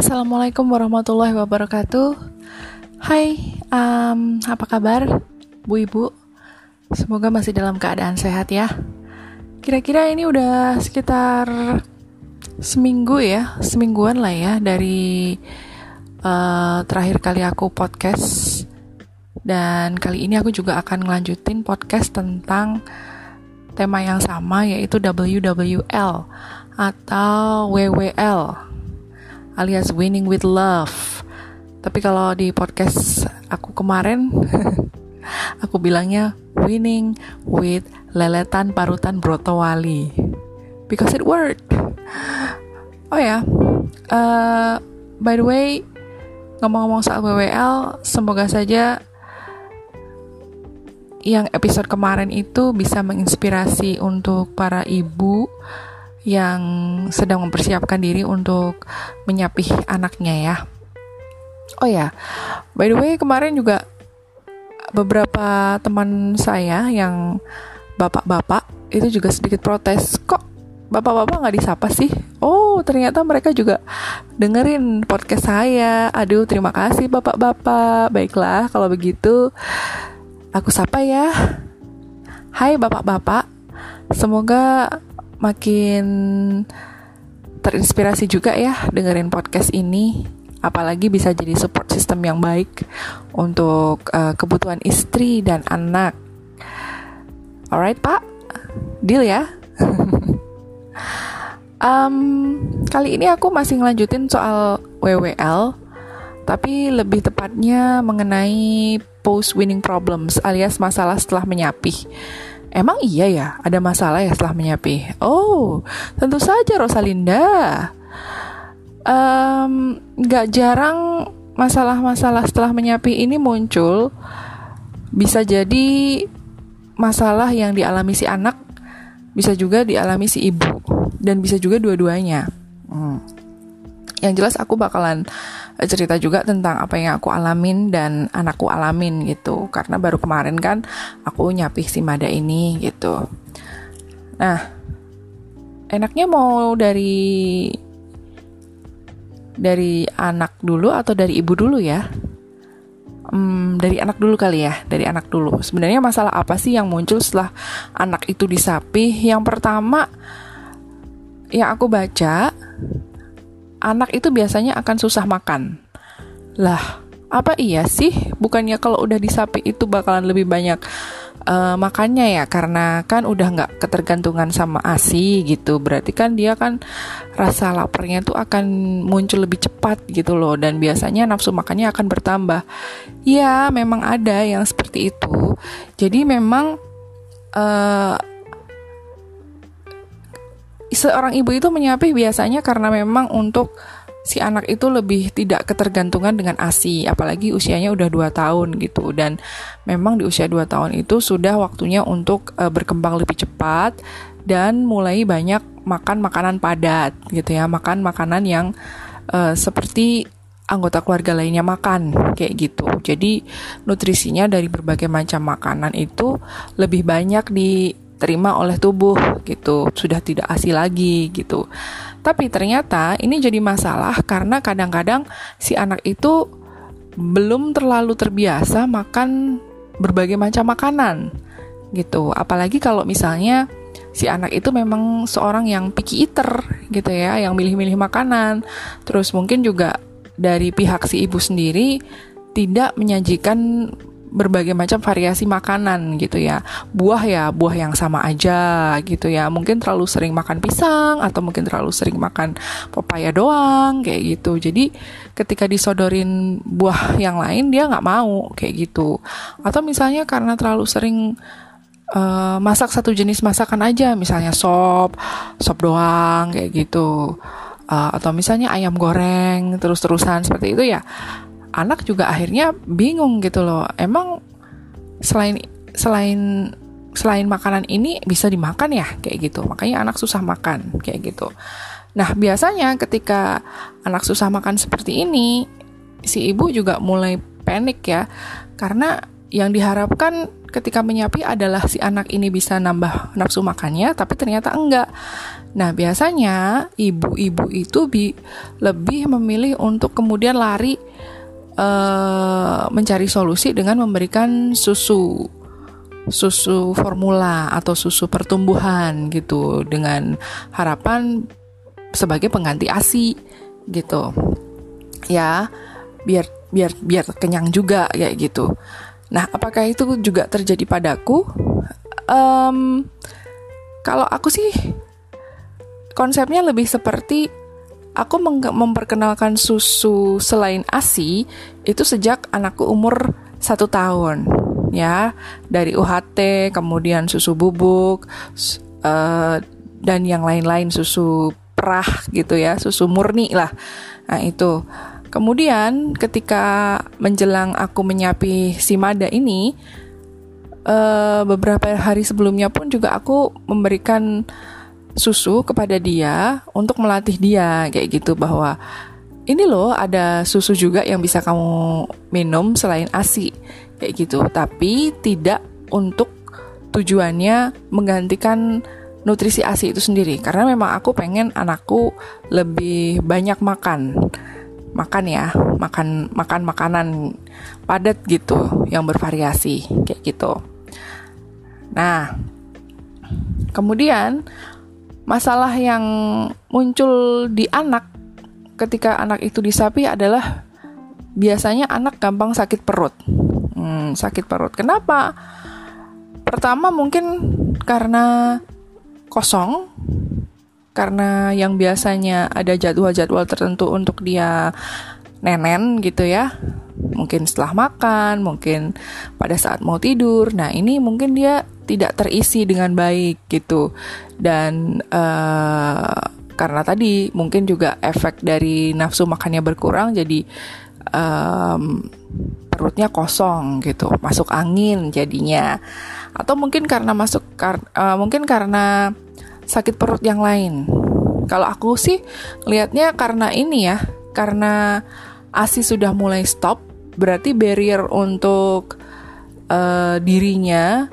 Assalamualaikum warahmatullahi wabarakatuh. Hai, um, apa kabar, Bu Ibu? Semoga masih dalam keadaan sehat ya. Kira-kira ini udah sekitar seminggu ya, semingguan lah ya dari uh, terakhir kali aku podcast. Dan kali ini aku juga akan ngelanjutin podcast tentang tema yang sama yaitu WWL atau WWL alias winning with love. Tapi kalau di podcast aku kemarin aku bilangnya winning with leletan parutan brotowali because it worked. Oh ya, uh, by the way ngomong-ngomong soal WWL, semoga saja yang episode kemarin itu bisa menginspirasi untuk para ibu yang sedang mempersiapkan diri untuk menyapih anaknya ya. Oh ya, by the way kemarin juga beberapa teman saya yang bapak-bapak itu juga sedikit protes kok bapak-bapak nggak disapa sih? Oh ternyata mereka juga dengerin podcast saya. Aduh terima kasih bapak-bapak. Baiklah kalau begitu aku sapa ya. Hai bapak-bapak, semoga makin terinspirasi juga ya dengerin podcast ini apalagi bisa jadi support system yang baik untuk uh, kebutuhan istri dan anak. Alright pak, deal ya. um, kali ini aku masih ngelanjutin soal WWL, tapi lebih tepatnya mengenai post winning problems alias masalah setelah menyapih. Emang iya ya, ada masalah ya setelah menyapi? Oh, tentu saja Rosalinda. Um, gak jarang masalah-masalah setelah menyapi ini muncul. Bisa jadi masalah yang dialami si anak, bisa juga dialami si ibu, dan bisa juga dua-duanya. Hmm. Yang jelas aku bakalan cerita juga tentang apa yang aku alamin dan anakku alamin gitu karena baru kemarin kan aku nyapih si Mada ini gitu nah enaknya mau dari dari anak dulu atau dari ibu dulu ya Hmm, dari anak dulu kali ya, dari anak dulu. Sebenarnya masalah apa sih yang muncul setelah anak itu disapih? Yang pertama, yang aku baca, anak itu biasanya akan susah makan. Lah, apa iya sih? Bukannya kalau udah disapi itu bakalan lebih banyak uh, makannya ya? Karena kan udah nggak ketergantungan sama ASI gitu. Berarti kan dia kan rasa laparnya tuh akan muncul lebih cepat gitu loh. Dan biasanya nafsu makannya akan bertambah. Ya, memang ada yang seperti itu. Jadi memang uh, seorang ibu itu menyapih biasanya karena memang untuk si anak itu lebih tidak ketergantungan dengan ASI apalagi usianya udah 2 tahun gitu dan memang di usia 2 tahun itu sudah waktunya untuk uh, berkembang lebih cepat dan mulai banyak makan makanan padat gitu ya makan makanan yang uh, seperti anggota keluarga lainnya makan kayak gitu. Jadi nutrisinya dari berbagai macam makanan itu lebih banyak di diterima oleh tubuh gitu, sudah tidak asi lagi gitu. Tapi ternyata ini jadi masalah karena kadang-kadang si anak itu belum terlalu terbiasa makan berbagai macam makanan gitu. Apalagi kalau misalnya si anak itu memang seorang yang picky eater gitu ya, yang milih-milih makanan. Terus mungkin juga dari pihak si ibu sendiri tidak menyajikan berbagai macam variasi makanan gitu ya. Buah ya, buah yang sama aja gitu ya. Mungkin terlalu sering makan pisang atau mungkin terlalu sering makan pepaya doang kayak gitu. Jadi ketika disodorin buah yang lain dia nggak mau kayak gitu. Atau misalnya karena terlalu sering uh, masak satu jenis masakan aja, misalnya sop, sop doang kayak gitu. Uh, atau misalnya ayam goreng terus-terusan seperti itu ya anak juga akhirnya bingung gitu loh. Emang selain selain selain makanan ini bisa dimakan ya kayak gitu. Makanya anak susah makan kayak gitu. Nah, biasanya ketika anak susah makan seperti ini, si ibu juga mulai panik ya. Karena yang diharapkan ketika menyapi adalah si anak ini bisa nambah nafsu makannya, tapi ternyata enggak. Nah, biasanya ibu-ibu itu bi lebih memilih untuk kemudian lari uh, mencari solusi dengan memberikan susu susu formula atau susu pertumbuhan gitu dengan harapan sebagai pengganti ASI gitu. Ya, biar biar biar kenyang juga kayak gitu. Nah, apakah itu juga terjadi padaku? Um, kalau aku sih konsepnya lebih seperti aku memperkenalkan susu selain ASI itu sejak anakku umur satu tahun ya. Dari UHT kemudian susu bubuk uh, dan yang lain-lain susu perah gitu ya susu murni lah. Nah itu. Kemudian ketika menjelang aku menyapi si Mada ini uh, beberapa hari sebelumnya pun juga aku memberikan susu kepada dia untuk melatih dia kayak gitu bahwa ini loh ada susu juga yang bisa kamu minum selain ASI kayak gitu. Tapi tidak untuk tujuannya menggantikan nutrisi ASI itu sendiri. Karena memang aku pengen anakku lebih banyak makan. Makan ya makan makan makanan padat gitu yang bervariasi kayak gitu. Nah kemudian masalah yang muncul di anak ketika anak itu disapi adalah biasanya anak gampang sakit perut. Hmm, sakit perut. Kenapa? Pertama mungkin karena kosong, karena yang biasanya ada jadwal-jadwal tertentu untuk dia nenen gitu ya. Mungkin setelah makan, mungkin pada saat mau tidur. Nah, ini mungkin dia tidak terisi dengan baik gitu. Dan uh, karena tadi mungkin juga efek dari nafsu makannya berkurang jadi um, perutnya kosong gitu. Masuk angin jadinya. Atau mungkin karena masuk kar uh, mungkin karena sakit perut yang lain. Kalau aku sih lihatnya karena ini ya karena asi sudah mulai stop berarti barrier untuk uh, dirinya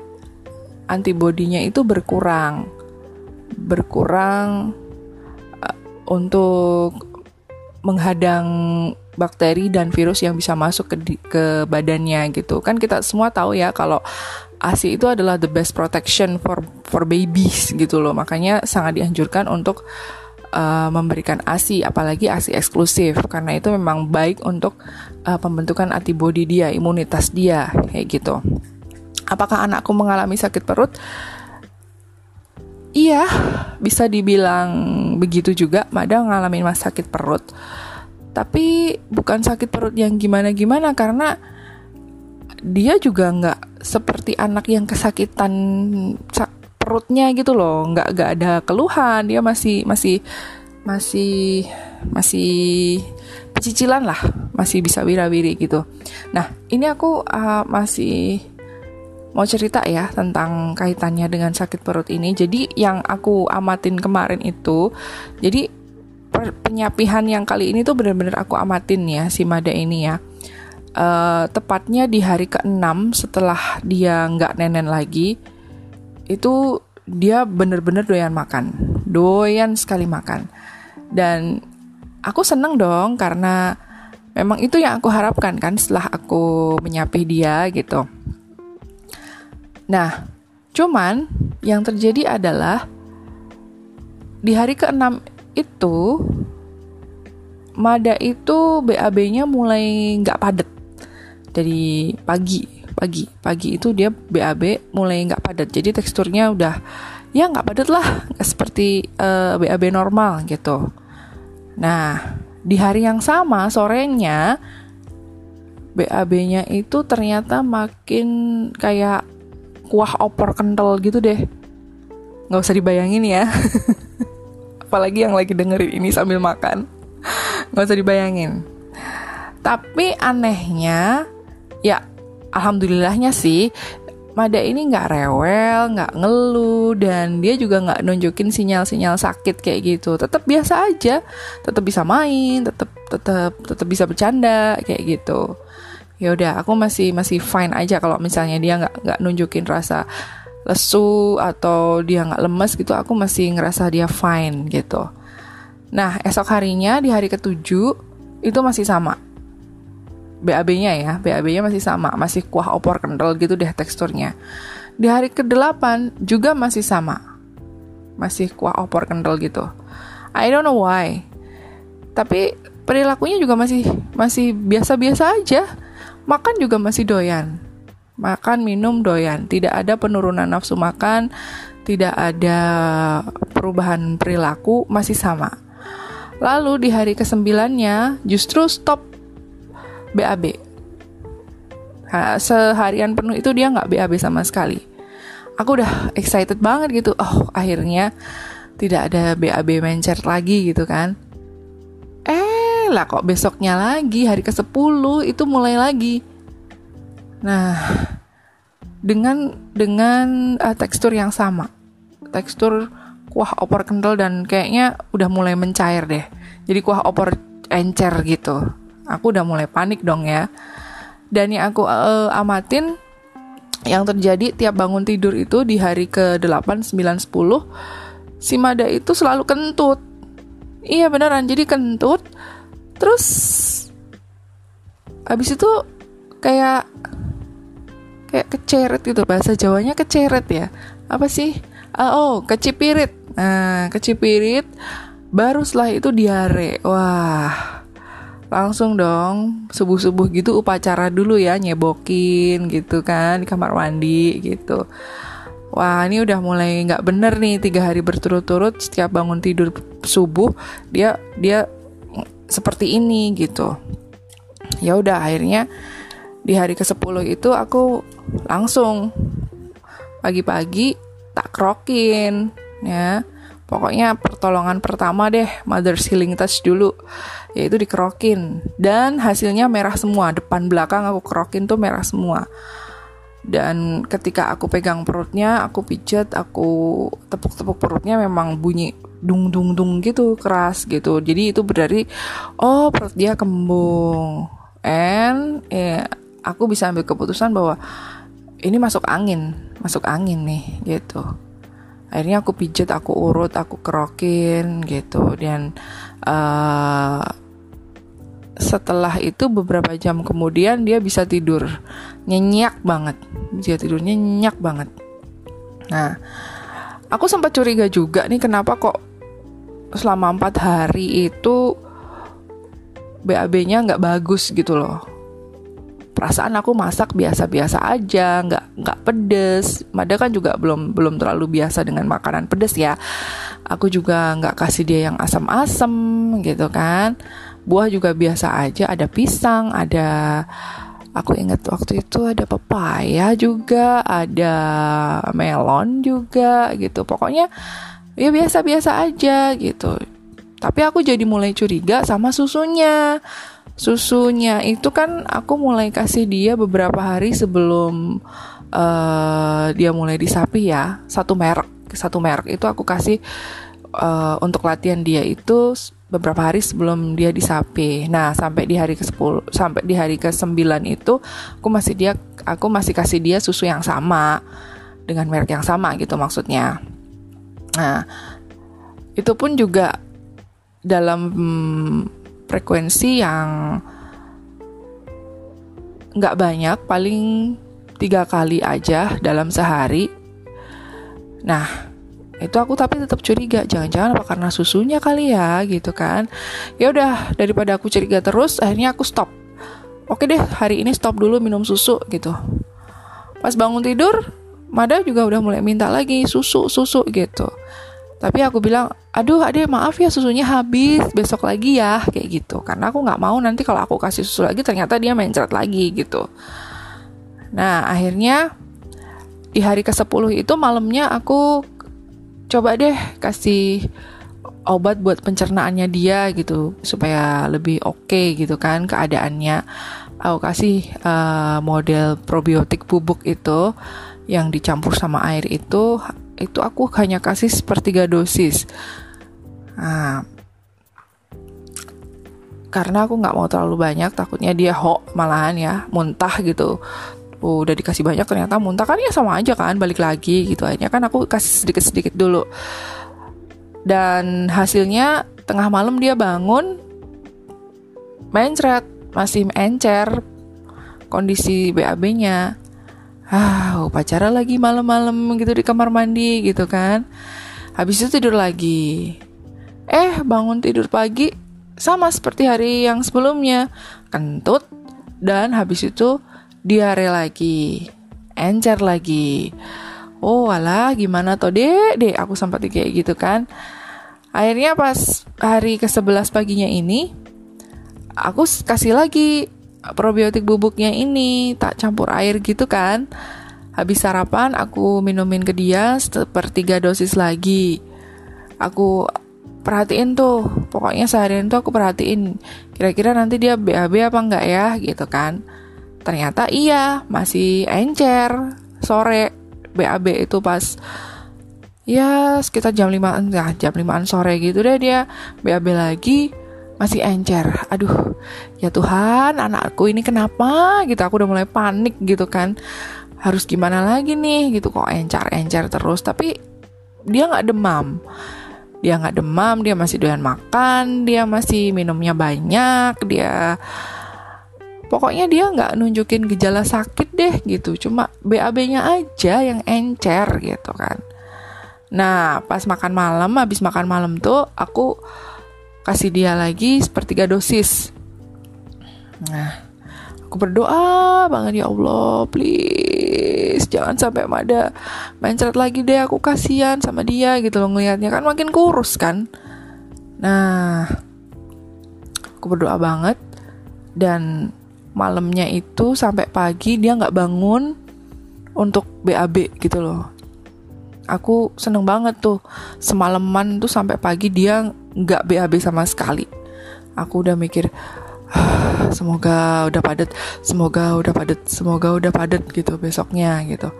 antibodinya itu berkurang. Berkurang uh, untuk menghadang bakteri dan virus yang bisa masuk ke ke badannya gitu. Kan kita semua tahu ya kalau ASI itu adalah the best protection for for babies gitu loh. Makanya sangat dianjurkan untuk uh, memberikan ASI apalagi ASI eksklusif. Karena itu memang baik untuk uh, pembentukan antibodi dia imunitas dia kayak gitu Apakah anakku mengalami sakit perut? Iya, bisa dibilang begitu juga. Mada ngalamin mas sakit perut. Tapi bukan sakit perut yang gimana-gimana karena dia juga nggak seperti anak yang kesakitan perutnya gitu loh. Nggak nggak ada keluhan. Dia masih masih masih masih pecicilan lah, masih bisa wirawiri gitu. Nah ini aku uh, masih mau cerita ya tentang kaitannya dengan sakit perut ini. Jadi yang aku amatin kemarin itu, jadi penyapihan yang kali ini tuh bener-bener aku amatin ya si Mada ini ya. Uh, tepatnya di hari ke-6 setelah dia nggak nenen lagi, itu dia bener-bener doyan makan, doyan sekali makan. Dan aku seneng dong karena memang itu yang aku harapkan kan setelah aku menyapih dia gitu Nah, cuman yang terjadi adalah di hari ke-6 itu Mada itu BAB-nya mulai nggak padat. Dari pagi pagi pagi itu dia BAB mulai nggak padat. Jadi teksturnya udah ya nggak padat lah. Seperti uh, eh, BAB normal gitu. Nah di hari yang sama sorenya BAB-nya itu ternyata makin kayak kuah opor kental gitu deh. Nggak usah dibayangin ya. Apalagi yang lagi dengerin ini sambil makan. Nggak usah dibayangin. Tapi anehnya ya alhamdulillahnya sih Mada ini nggak rewel, nggak ngeluh, dan dia juga nggak nunjukin sinyal-sinyal sakit kayak gitu. Tetap biasa aja, tetap bisa main, tetap tetap tetap bisa bercanda kayak gitu ya udah aku masih masih fine aja kalau misalnya dia nggak nggak nunjukin rasa lesu atau dia nggak lemes gitu aku masih ngerasa dia fine gitu. Nah esok harinya di hari ketujuh itu masih sama. BAB-nya ya BAB-nya masih sama masih kuah opor kental gitu deh teksturnya. Di hari ke-8 juga masih sama masih kuah opor kental gitu. I don't know why tapi perilakunya juga masih masih biasa-biasa aja makan juga masih doyan. Makan minum doyan. Tidak ada penurunan nafsu makan tidak ada perubahan perilaku masih sama. Lalu di hari kesembilannya justru stop BAB seharian penuh itu dia nggak BAB sama sekali. Aku udah excited banget gitu. Oh akhirnya tidak ada BAB mencer lagi gitu kan lah kok besoknya lagi hari ke 10 itu mulai lagi Nah, dengan dengan uh, tekstur yang sama, tekstur kuah opor kental dan kayaknya udah mulai mencair deh. Jadi kuah opor encer gitu. Aku udah mulai panik dong ya. Dan yang aku uh, amatin yang terjadi tiap bangun tidur itu di hari ke-8, 9, 10 si Mada itu selalu kentut. Iya beneran, jadi kentut. Terus habis itu kayak kayak keceret gitu bahasa Jawanya keceret ya. Apa sih? Uh, oh kecipirit. Nah kecipirit baru setelah itu diare. Wah langsung dong subuh-subuh gitu upacara dulu ya nyebokin gitu kan di kamar mandi gitu. Wah ini udah mulai nggak bener nih tiga hari berturut-turut setiap bangun tidur subuh dia dia seperti ini gitu. Ya udah akhirnya di hari ke-10 itu aku langsung pagi-pagi tak krokin ya. Pokoknya pertolongan pertama deh mother healing touch dulu yaitu dikerokin. Dan hasilnya merah semua depan belakang aku kerokin tuh merah semua dan ketika aku pegang perutnya aku pijat aku tepuk-tepuk perutnya memang bunyi dung dung dung gitu keras gitu. Jadi itu berarti oh perut dia kembung. And ya aku bisa ambil keputusan bahwa ini masuk angin, masuk angin nih gitu. Akhirnya aku pijat, aku urut, aku kerokin gitu. Dan uh, setelah itu beberapa jam kemudian dia bisa tidur. Nyenyak banget, dia tidur nyenyak banget. Nah, aku sempat curiga juga nih kenapa kok selama empat hari itu BAB-nya nggak bagus gitu loh. Perasaan aku masak biasa-biasa aja nggak nggak pedes. Mada kan juga belum belum terlalu biasa dengan makanan pedes ya. Aku juga nggak kasih dia yang asam-asam gitu kan buah juga biasa aja ada pisang ada aku ingat waktu itu ada pepaya juga ada melon juga gitu. Pokoknya ya biasa-biasa aja gitu. Tapi aku jadi mulai curiga sama susunya. Susunya itu kan aku mulai kasih dia beberapa hari sebelum uh, dia mulai disapi ya. Satu merek satu merek itu aku kasih uh, untuk latihan dia itu beberapa hari sebelum dia disapi. Nah, sampai di hari ke-10 sampai di hari ke-9 itu aku masih dia aku masih kasih dia susu yang sama dengan merek yang sama gitu maksudnya. Nah, itu pun juga dalam hmm, frekuensi yang nggak banyak, paling tiga kali aja dalam sehari. Nah, itu aku tapi tetap curiga, jangan-jangan apa karena susunya kali ya, gitu kan? Ya udah, daripada aku curiga terus, akhirnya aku stop. Oke deh, hari ini stop dulu minum susu gitu. Pas bangun tidur, Mada juga udah mulai minta lagi susu, susu gitu. Tapi aku bilang, aduh adek maaf ya susunya habis, besok lagi ya, kayak gitu. Karena aku nggak mau nanti kalau aku kasih susu lagi ternyata dia mencret lagi gitu. Nah akhirnya di hari ke-10 itu malamnya aku coba deh kasih obat buat pencernaannya dia gitu supaya lebih oke okay, gitu kan keadaannya aku kasih uh, model probiotik bubuk itu yang dicampur sama air itu itu aku hanya kasih sepertiga dosis. Nah, karena aku nggak mau terlalu banyak, takutnya dia ho malahan ya, muntah gitu. Oh, udah dikasih banyak ternyata muntah kan? Ya sama aja kan balik lagi gitu. Aja kan aku kasih sedikit-sedikit dulu. Dan hasilnya tengah malam dia bangun mencret masih encer kondisi BAB-nya ah pacaran lagi malam-malam gitu di kamar mandi gitu kan. Habis itu tidur lagi. Eh bangun tidur pagi sama seperti hari yang sebelumnya. Kentut dan habis itu diare lagi encer lagi. Oh alah gimana toh deh deh aku sempat kayak gitu kan. Akhirnya pas hari ke 11 paginya ini aku kasih lagi probiotik bubuknya ini tak campur air gitu kan. Habis sarapan aku minumin ke dia sepertiga dosis lagi. Aku perhatiin tuh pokoknya seharian tuh aku perhatiin kira-kira nanti dia BAB apa enggak ya gitu kan ternyata iya masih encer sore BAB itu pas ya sekitar jam 5 ya jam 5 sore gitu deh dia BAB lagi masih encer. Aduh ya Tuhan anakku ini kenapa gitu? Aku udah mulai panik gitu kan. Harus gimana lagi nih gitu kok encer encer terus? Tapi dia nggak demam. Dia nggak demam dia masih doyan makan dia masih minumnya banyak dia pokoknya dia nggak nunjukin gejala sakit deh gitu. Cuma BAB-nya aja yang encer gitu kan. Nah pas makan malam habis makan malam tuh aku kasih dia lagi sepertiga dosis. Nah aku berdoa banget ya Allah please jangan sampai Mada mencret lagi deh aku kasihan sama dia gitu loh ngelihatnya kan makin kurus kan. Nah aku berdoa banget dan malamnya itu sampai pagi dia nggak bangun untuk BAB gitu loh aku seneng banget tuh semalaman tuh sampai pagi dia nggak BAB sama sekali aku udah mikir semoga udah padat, semoga udah padat, semoga udah padat gitu besoknya gitu.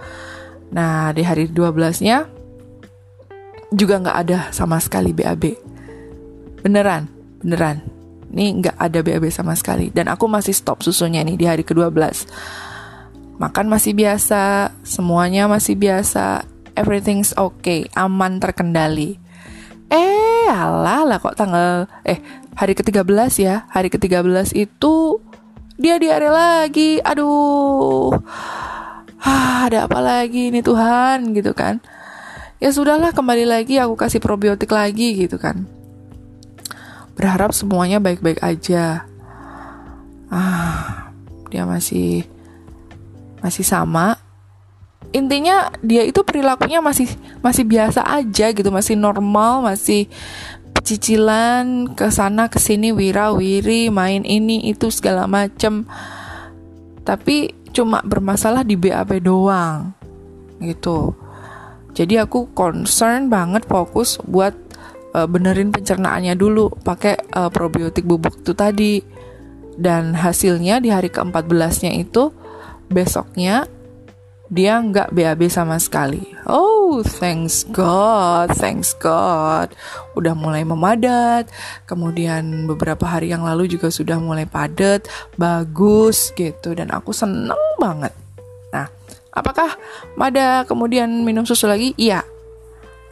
Nah di hari 12-nya juga nggak ada sama sekali BAB. Beneran, beneran. Ini nggak ada BAB sama sekali. Dan aku masih stop susunya nih di hari ke-12. Makan masih biasa, semuanya masih biasa, everything's okay, aman terkendali. Eh, alah lah kok tanggal eh hari ke-13 ya. Hari ke-13 itu dia diare lagi. Aduh. Ah, ada apa lagi ini Tuhan gitu kan. Ya sudahlah kembali lagi aku kasih probiotik lagi gitu kan. Berharap semuanya baik-baik aja. Ah, dia masih masih sama. Intinya dia itu perilakunya masih masih biasa aja gitu masih normal masih cicilan ke sana ke sini wira-wiri main ini itu segala macem. Tapi cuma bermasalah di BAP doang gitu. Jadi aku concern banget fokus buat uh, benerin pencernaannya dulu pakai uh, probiotik bubuk itu tadi dan hasilnya di hari ke-14 nya itu besoknya dia nggak BAB sama sekali. Oh, thanks God, thanks God. Udah mulai memadat. Kemudian beberapa hari yang lalu juga sudah mulai padat, bagus gitu. Dan aku seneng banget. Nah, apakah Mada kemudian minum susu lagi? Iya.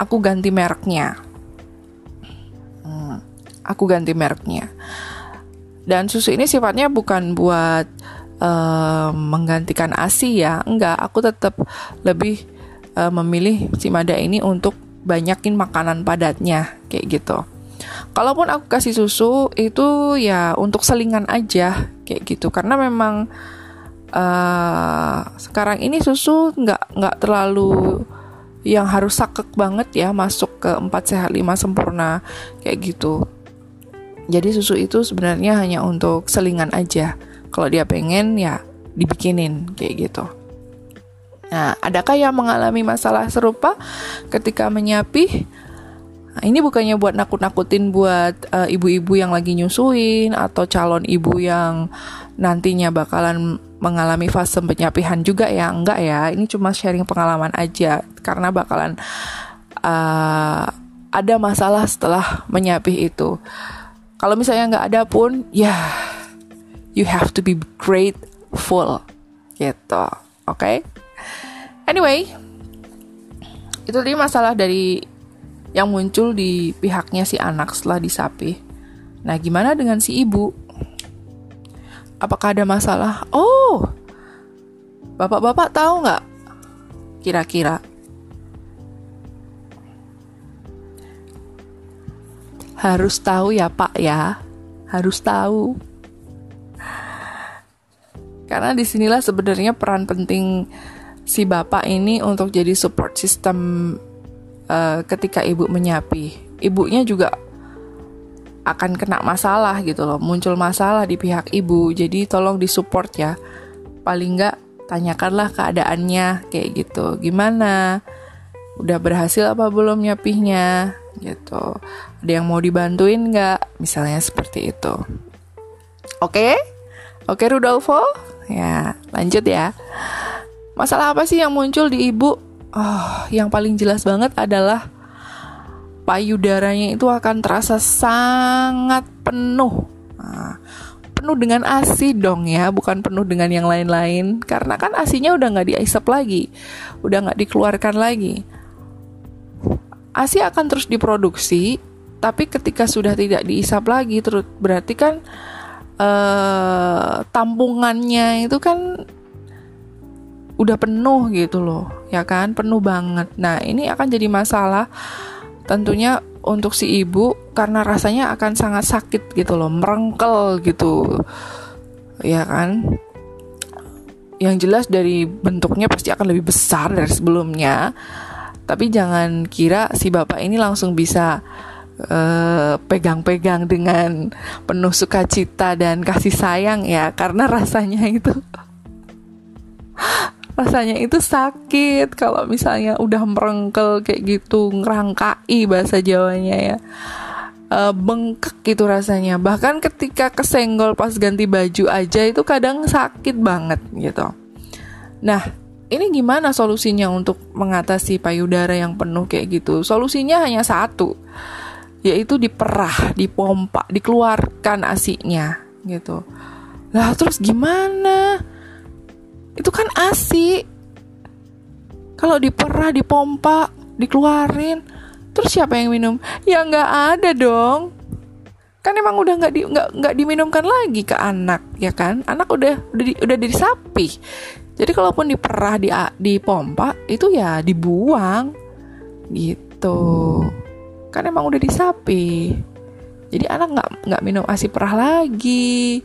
Aku ganti mereknya. Aku ganti mereknya. Dan susu ini sifatnya bukan buat uh, menggantikan ASI ya. Enggak aku tetap lebih uh, memilih si Mada ini untuk banyakin makanan padatnya kayak gitu. Kalaupun aku kasih susu itu ya untuk selingan aja kayak gitu. Karena memang uh, sekarang ini susu nggak nggak terlalu yang harus sakek banget ya masuk ke 4 sehat 5 sempurna kayak gitu jadi susu itu sebenarnya hanya untuk selingan aja kalau dia pengen ya dibikinin kayak gitu. Nah, adakah yang mengalami masalah serupa ketika menyapi? Nah, ini bukannya buat nakut-nakutin buat uh, ibu-ibu yang lagi nyusuin atau calon ibu yang nantinya bakalan mengalami fase penyapihan juga ya, enggak ya. Ini cuma sharing pengalaman aja karena bakalan uh, ada masalah setelah menyapih itu. Kalau misalnya nggak ada pun, ya you have to be grateful gitu oke? Okay? anyway itu tadi masalah dari yang muncul di pihaknya si anak setelah disapih nah gimana dengan si ibu? Apakah ada masalah? Oh bapak-bapak tahu nggak kira-kira harus tahu ya pak ya harus tahu karena di sinilah sebenarnya peran penting si bapak ini untuk jadi support system uh, ketika ibu menyapi. Ibunya juga akan kena masalah gitu loh, muncul masalah di pihak ibu. Jadi tolong disupport ya. Paling nggak tanyakanlah keadaannya kayak gitu. Gimana? Udah berhasil apa belum nyapihnya? Gitu. Ada yang mau dibantuin nggak? Misalnya seperti itu. Oke? Okay? Oke okay, Rudolfo? Ya, lanjut ya. Masalah apa sih yang muncul di ibu? Oh, yang paling jelas banget adalah payudaranya itu akan terasa sangat penuh. Nah, penuh dengan ASI dong ya, bukan penuh dengan yang lain-lain. Karena kan ASINya udah nggak diisap lagi, udah nggak dikeluarkan lagi. ASI akan terus diproduksi, tapi ketika sudah tidak diisap lagi, terus berarti kan uh, tampungannya itu kan udah penuh gitu loh, ya kan? Penuh banget. Nah, ini akan jadi masalah tentunya untuk si ibu karena rasanya akan sangat sakit gitu loh, merengkel gitu. Ya kan? Yang jelas dari bentuknya pasti akan lebih besar dari sebelumnya. Tapi jangan kira si bapak ini langsung bisa Eh, pegang-pegang uh, dengan penuh sukacita dan kasih sayang ya karena rasanya itu rasanya itu sakit kalau misalnya udah merengkel kayak gitu ngerangkai bahasa Jawanya ya. Uh, bengkak gitu rasanya. Bahkan ketika kesenggol pas ganti baju aja itu kadang sakit banget gitu. Nah ini gimana solusinya untuk mengatasi payudara yang penuh kayak gitu solusinya hanya satu yaitu diperah, dipompa, dikeluarkan asinya gitu. Lah terus gimana? Itu kan asi. Kalau diperah, dipompa, dikeluarin, terus siapa yang minum? Ya nggak ada dong. Kan emang udah nggak di, diminumkan lagi ke anak, ya kan? Anak udah udah udah dari sapi. Jadi kalaupun diperah, di dipompa, itu ya dibuang. Gitu. Kan emang udah disapi jadi anak nggak nggak minum asi perah lagi.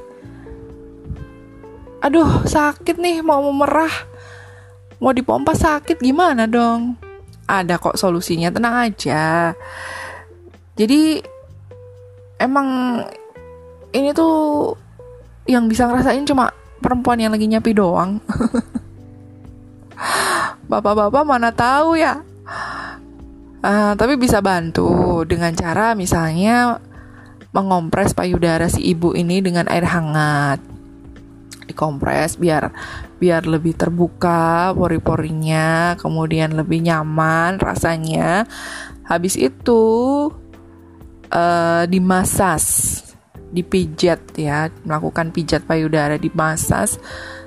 Aduh sakit nih mau memerah. Mau dipompa sakit gimana dong? Ada kok solusinya tenang aja. Jadi emang ini tuh yang bisa ngerasain cuma perempuan yang lagi nyapi doang bapak-bapak mana tahu ya Uh, tapi bisa bantu dengan cara misalnya mengompres payudara si ibu ini dengan air hangat. Dikompres biar biar lebih terbuka pori-porinya, kemudian lebih nyaman rasanya. Habis itu uh, dimasas, dipijat ya, melakukan pijat payudara dimasas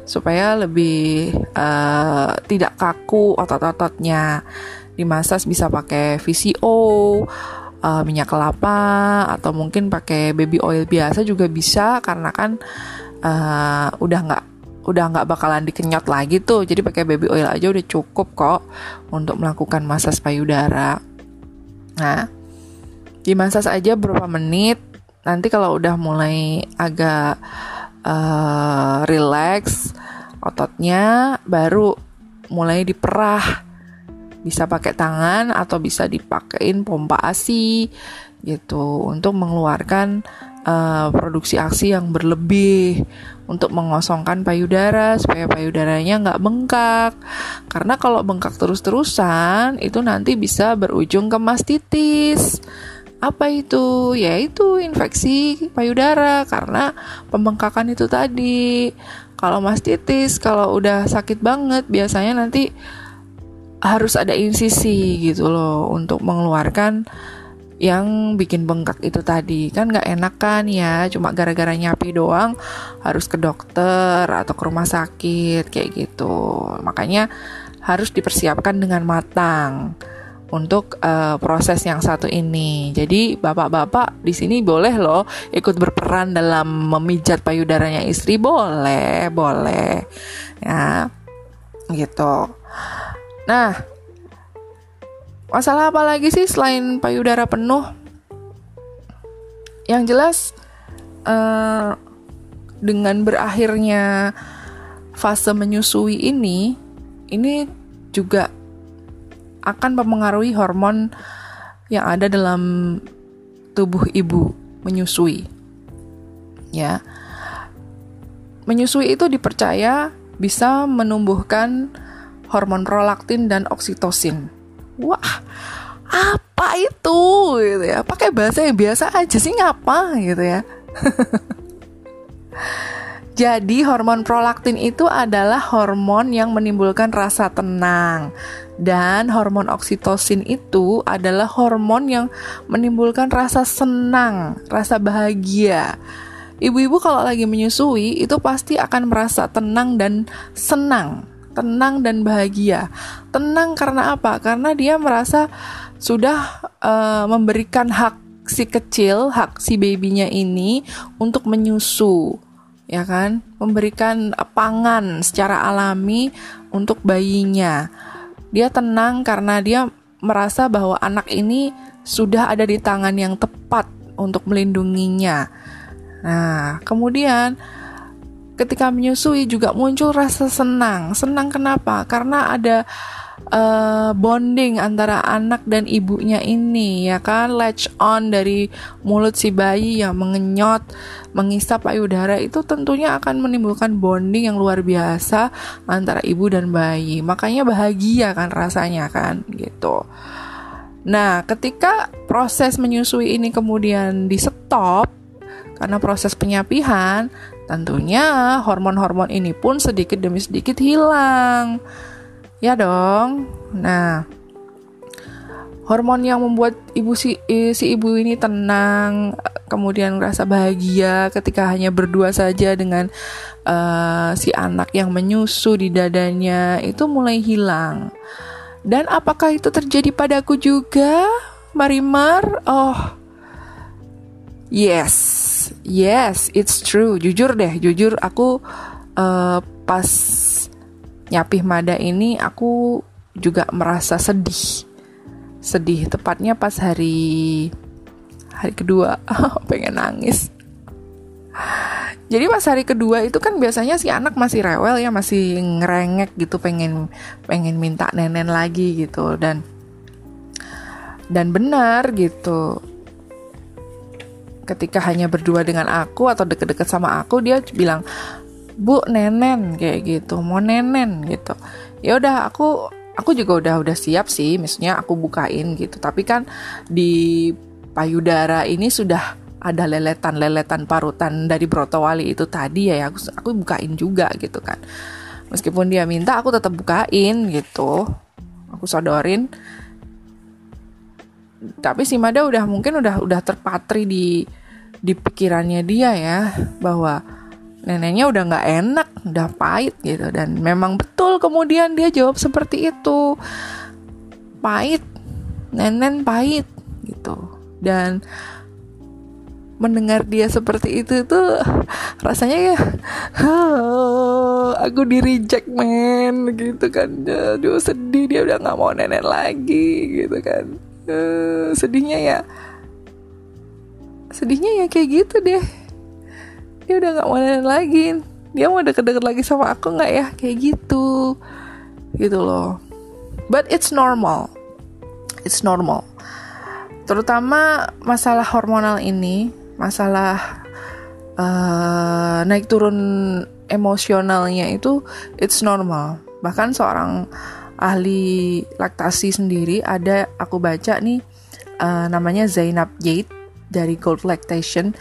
supaya lebih uh, tidak kaku otot-ototnya. Dimasas bisa pakai VCO uh, minyak kelapa atau mungkin pakai baby oil biasa juga bisa karena kan uh, udah nggak udah nggak bakalan dikenyot lagi tuh. Jadi pakai baby oil aja udah cukup kok untuk melakukan masas payudara. Nah dimasas aja beberapa menit nanti kalau udah mulai agak uh, relax ototnya baru mulai diperah. Bisa pakai tangan atau bisa dipakein pompa ASI gitu untuk mengeluarkan uh, produksi aksi yang berlebih. Untuk mengosongkan payudara supaya payudaranya nggak bengkak. Karena kalau bengkak terus-terusan itu nanti bisa berujung ke mastitis apa itu? Yaitu infeksi payudara karena pembengkakan itu tadi. Kalau mastitis kalau udah sakit banget biasanya nanti harus ada insisi gitu loh untuk mengeluarkan yang bikin bengkak itu tadi. Kan nggak enak kan ya cuma gara-gara nyapi doang harus ke dokter atau ke rumah sakit kayak gitu. Makanya harus dipersiapkan dengan matang untuk uh, proses yang satu ini. Jadi bapak-bapak di sini boleh loh ikut berperan dalam memijat payudaranya istri, boleh, boleh. Ya. Gitu. Nah, masalah apa lagi sih selain payudara penuh? Yang jelas uh, dengan berakhirnya fase menyusui ini, ini juga akan mempengaruhi hormon yang ada dalam tubuh ibu menyusui. Ya. Menyusui itu dipercaya bisa menumbuhkan hormon prolaktin dan oksitosin. Wah, apa itu gitu ya? Pakai bahasa yang biasa aja sih ngapa gitu ya. Jadi hormon prolaktin itu adalah hormon yang menimbulkan rasa tenang dan hormon oksitosin itu adalah hormon yang menimbulkan rasa senang, rasa bahagia. Ibu-ibu kalau lagi menyusui itu pasti akan merasa tenang dan senang, tenang dan bahagia. Tenang karena apa? Karena dia merasa sudah uh, memberikan hak si kecil, hak si babynya ini untuk menyusu ya kan, memberikan pangan secara alami untuk bayinya. Dia tenang karena dia merasa bahwa anak ini sudah ada di tangan yang tepat untuk melindunginya. Nah, kemudian ketika menyusui juga muncul rasa senang. Senang kenapa? Karena ada uh, bonding antara anak dan ibunya ini ya kan? Latch on dari mulut si bayi yang mengenyot mengisap payudara itu tentunya akan menimbulkan bonding yang luar biasa antara ibu dan bayi. Makanya bahagia kan rasanya kan gitu. Nah ketika proses menyusui ini kemudian di stop karena proses penyapihan tentunya hormon-hormon ini pun sedikit demi sedikit hilang Ya dong. Nah, hormon yang membuat ibu si, si ibu ini tenang, kemudian merasa bahagia ketika hanya berdua saja dengan uh, si anak yang menyusu di dadanya itu mulai hilang. Dan apakah itu terjadi padaku juga, Marimar? Oh, yes, yes, it's true. Jujur deh, jujur aku uh, pas nyapih mada ini aku juga merasa sedih. Sedih tepatnya pas hari hari kedua. Pengen nangis. Jadi pas hari kedua itu kan biasanya si anak masih rewel ya masih ngerengek gitu pengen pengen minta nenen lagi gitu. Dan dan benar gitu. Ketika hanya berdua dengan aku atau deket-deket sama aku dia bilang bu nenen kayak gitu. Mau nenen gitu. Ya udah aku aku juga udah udah siap sih. Misalnya aku bukain gitu. Tapi kan di payudara ini sudah ada leletan-leletan parutan dari brotowali itu tadi ya. Aku aku bukain juga gitu kan. Meskipun dia minta aku tetap bukain gitu. Aku sodorin. Tapi si Mada udah mungkin udah udah terpatri di di pikirannya dia ya. Bahwa neneknya udah nggak enak, udah pahit gitu. Dan memang betul kemudian dia jawab seperti itu. Pahit, nenen pahit gitu. Dan mendengar dia seperti itu itu rasanya ya aku di reject man gitu kan. Aduh sedih dia udah nggak mau nenek lagi gitu kan. Uh, sedihnya ya sedihnya ya kayak gitu deh dia udah gak mau lagi. Dia mau deket-deket lagi sama aku nggak ya? Kayak gitu. Gitu loh. But it's normal. It's normal. Terutama masalah hormonal ini masalah uh, naik turun emosionalnya itu it's normal. Bahkan seorang ahli laktasi sendiri ada aku baca nih uh, namanya Zainab Jade dari Gold Lactation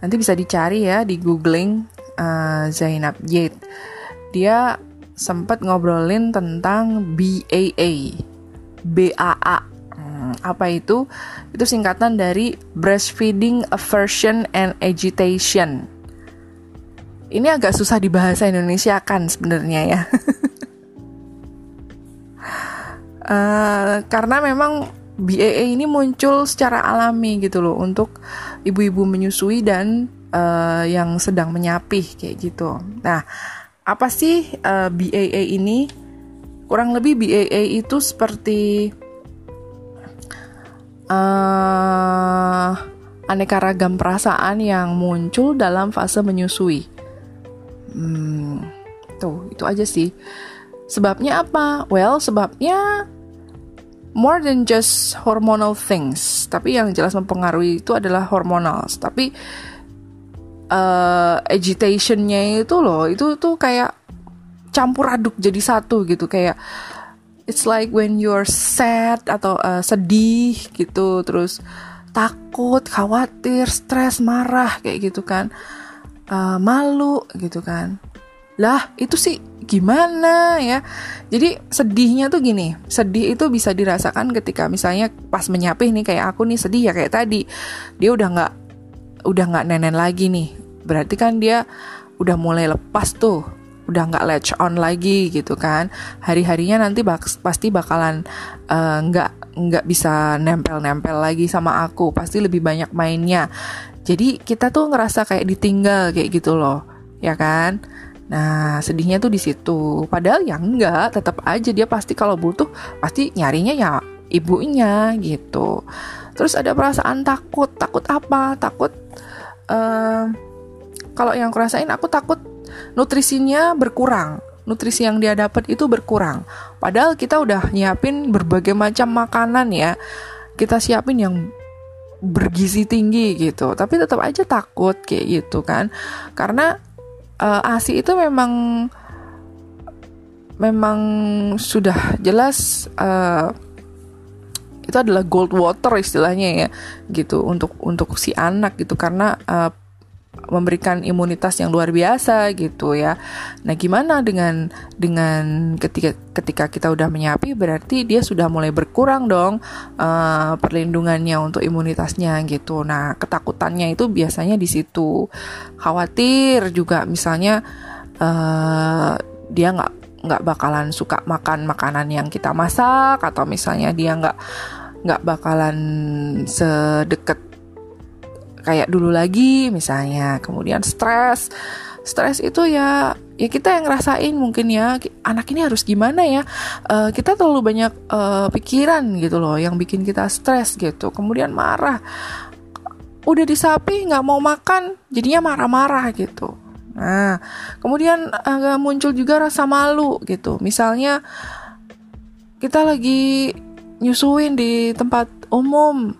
Nanti bisa dicari ya di googling uh, Zainab Jade. Dia sempat ngobrolin tentang BAA, BAA. Hmm, Apa itu? Itu singkatan dari breastfeeding aversion and agitation. Ini agak susah dibahasa Indonesia kan sebenarnya ya. uh, karena memang BAA ini muncul secara alami gitu loh untuk ibu-ibu menyusui dan uh, yang sedang menyapih kayak gitu. Nah, apa sih uh, eh, BAA ini? Kurang lebih BAA itu seperti uh, aneka ragam perasaan yang muncul dalam fase menyusui. Hmm, tuh itu aja sih. Sebabnya apa? Well, sebabnya more than just hormonal things. Tapi yang jelas mempengaruhi itu adalah hormonal. Tapi uh, agitationnya itu loh itu tuh kayak campur aduk jadi satu gitu kayak it's like when you're sad atau uh, sedih gitu terus takut khawatir stres marah kayak gitu kan uh, malu gitu kan lah itu sih gimana ya. Jadi sedihnya tuh gini sedih itu bisa dirasakan ketika misalnya pas menyapih nih kayak aku nih sedih ya kayak tadi. Dia udah nggak udah nggak nenen lagi nih. Berarti kan dia udah mulai lepas tuh udah nggak latch on lagi gitu kan. Hari harinya nanti bak pasti bakalan eh, nggak uh, nggak bisa nempel nempel lagi sama aku. Pasti lebih banyak mainnya. Jadi kita tuh ngerasa kayak ditinggal kayak gitu loh ya kan Nah, sedihnya tuh di situ. Padahal ya enggak, tetap aja dia pasti kalau butuh pasti nyarinya ya ibunya gitu. Terus ada perasaan takut, takut apa? Takut uh, kalau yang aku rasain aku takut nutrisinya berkurang nutrisi yang dia dapat itu berkurang padahal kita udah nyiapin berbagai macam makanan ya kita siapin yang bergizi tinggi gitu tapi tetap aja takut kayak gitu kan karena uh, ASI itu memang memang sudah jelas uh, itu adalah gold water istilahnya ya gitu untuk untuk si anak gitu. Karena uh, memberikan imunitas yang luar biasa gitu ya. Nah, gimana dengan dengan ketika ketika kita udah menyapi berarti dia sudah mulai berkurang dong uh, perlindungannya untuk imunitasnya gitu. Nah, ketakutannya itu biasanya di situ. Khawatir juga misalnya uh, dia nggak nggak bakalan suka makan makanan yang kita masak atau misalnya dia nggak nggak bakalan sedekat kayak dulu lagi misalnya. Kemudian stres. Stres itu ya ya kita yang ngerasain mungkin ya anak ini harus gimana ya? Uh, kita terlalu banyak uh, pikiran gitu loh yang bikin kita stres gitu. Kemudian marah. Udah disapi nggak mau makan jadinya marah-marah gitu. Nah kemudian uh, muncul juga rasa malu gitu. Misalnya kita lagi nyusuin di tempat umum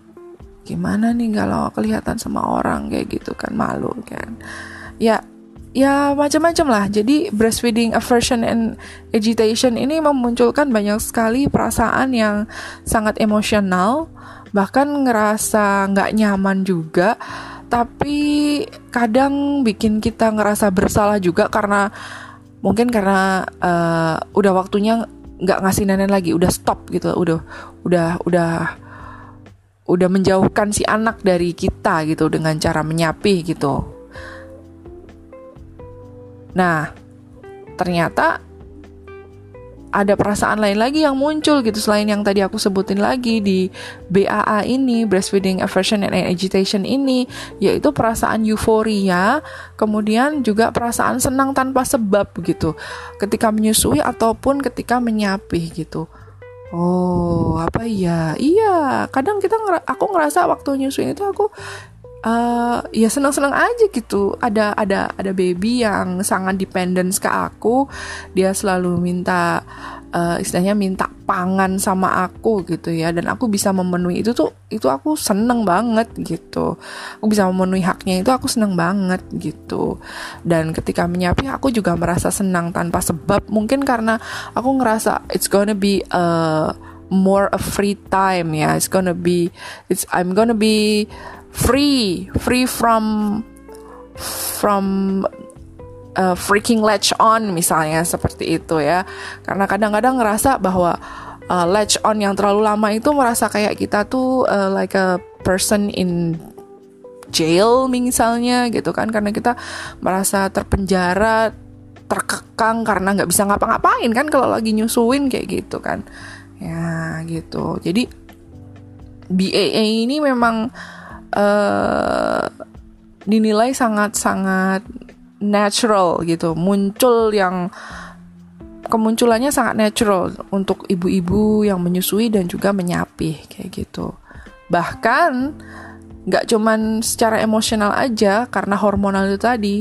gimana nih kalau kelihatan sama orang kayak gitu kan malu kan. Ya ya macam-macam lah. Jadi breastfeeding aversion and agitation ini memunculkan banyak sekali perasaan yang sangat emosional bahkan ngerasa nggak nyaman juga. Tapi kadang bikin kita ngerasa bersalah juga karena mungkin karena uh, udah waktunya nggak ngasih nenek lagi udah stop gitu udah udah udah udah menjauhkan si anak dari kita gitu dengan cara menyapi gitu. Nah, ternyata ada perasaan lain lagi yang muncul gitu selain yang tadi aku sebutin lagi di BAA ini breastfeeding aversion and agitation ini yaitu perasaan euforia kemudian juga perasaan senang tanpa sebab gitu ketika menyusui ataupun ketika menyapih gitu Oh, apa iya? Iya, kadang kita aku ngerasa waktu nyusuin itu aku uh, ya senang-senang aja gitu. Ada ada ada baby yang sangat dependent ke aku. Dia selalu minta uh, istilahnya minta pangan sama aku gitu ya. Dan aku bisa memenuhi itu tuh itu aku seneng banget gitu. Aku bisa memenuhi haknya itu aku seneng banget gitu. Dan ketika menyapi aku juga merasa senang tanpa sebab. Mungkin karena aku ngerasa it's gonna be a more a free time ya. It's gonna be it's I'm gonna be free. Free from from uh, freaking latch on misalnya seperti itu ya. Karena kadang-kadang ngerasa bahwa uh, latch on yang terlalu lama itu merasa kayak kita tuh uh, like a person in jail misalnya gitu kan. Karena kita merasa terpenjara terkekang karena nggak bisa ngapa-ngapain kan kalau lagi nyusuin kayak gitu kan. Ya gitu. Jadi BAA ini memang uh, dinilai sangat-sangat natural gitu muncul yang kemunculannya sangat natural untuk ibu-ibu yang menyusui dan juga menyapih kayak gitu bahkan nggak cuman secara emosional aja karena hormonal itu tadi